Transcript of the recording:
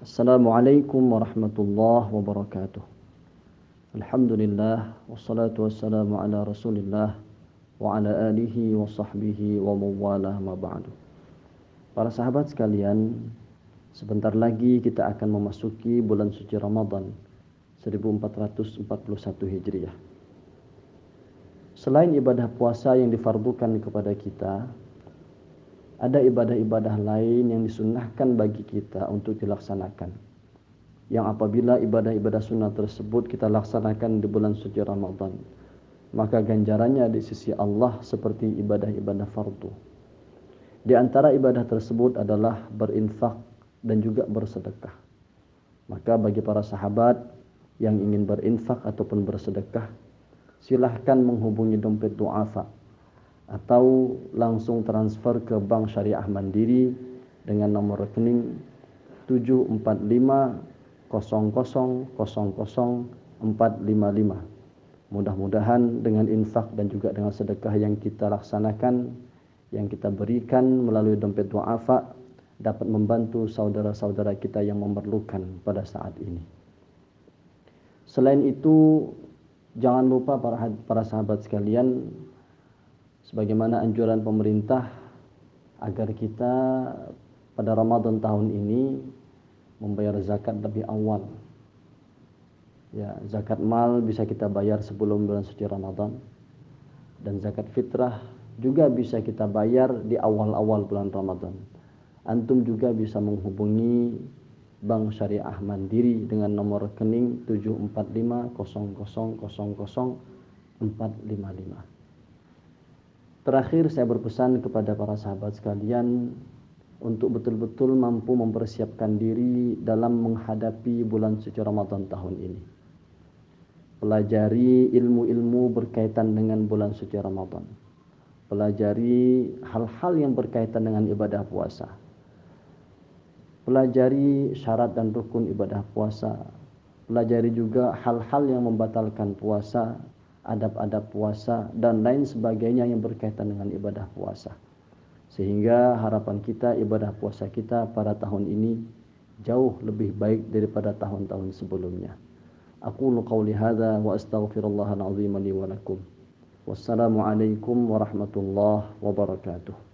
Assalamualaikum warahmatullahi wabarakatuh. Alhamdulillah wassalatu wassalamu ala Rasulillah wa ala alihi wa sahbihi wa mawalah ma ba'du. Para sahabat sekalian, sebentar lagi kita akan memasuki bulan suci Ramadan 1441 Hijriah. Selain ibadah puasa yang difardukan kepada kita, ada ibadah-ibadah lain yang disunnahkan bagi kita untuk dilaksanakan. Yang apabila ibadah-ibadah sunnah tersebut kita laksanakan di bulan suci Ramadan, maka ganjarannya di sisi Allah seperti ibadah-ibadah fardu. Di antara ibadah tersebut adalah berinfak dan juga bersedekah. Maka bagi para sahabat yang ingin berinfak ataupun bersedekah, silahkan menghubungi dompet du'afa atau langsung transfer ke Bank Syariah Mandiri dengan nomor rekening 74500000455. Mudah-mudahan dengan infak dan juga dengan sedekah yang kita laksanakan, yang kita berikan melalui dompet du'afa dapat membantu saudara-saudara kita yang memerlukan pada saat ini. Selain itu, jangan lupa para para sahabat sekalian sebagaimana anjuran pemerintah agar kita pada Ramadan tahun ini membayar zakat lebih awal. Ya, zakat mal bisa kita bayar sebelum bulan suci Ramadan dan zakat fitrah juga bisa kita bayar di awal-awal bulan Ramadan. Antum juga bisa menghubungi Bank Syariah Mandiri dengan nomor rekening 74500000455. Terakhir saya berpesan kepada para sahabat sekalian untuk betul-betul mampu mempersiapkan diri dalam menghadapi bulan suci Ramadan tahun ini. Pelajari ilmu-ilmu berkaitan dengan bulan suci Ramadan. Pelajari hal-hal yang berkaitan dengan ibadah puasa. Pelajari syarat dan rukun ibadah puasa. Pelajari juga hal-hal yang membatalkan puasa adab-adab puasa dan lain sebagainya yang berkaitan dengan ibadah puasa. Sehingga harapan kita ibadah puasa kita pada tahun ini jauh lebih baik daripada tahun-tahun sebelumnya. Aku qauli hadza wa astaghfirullahal azim li wa lakum. Warahmatullahi wabarakatuh.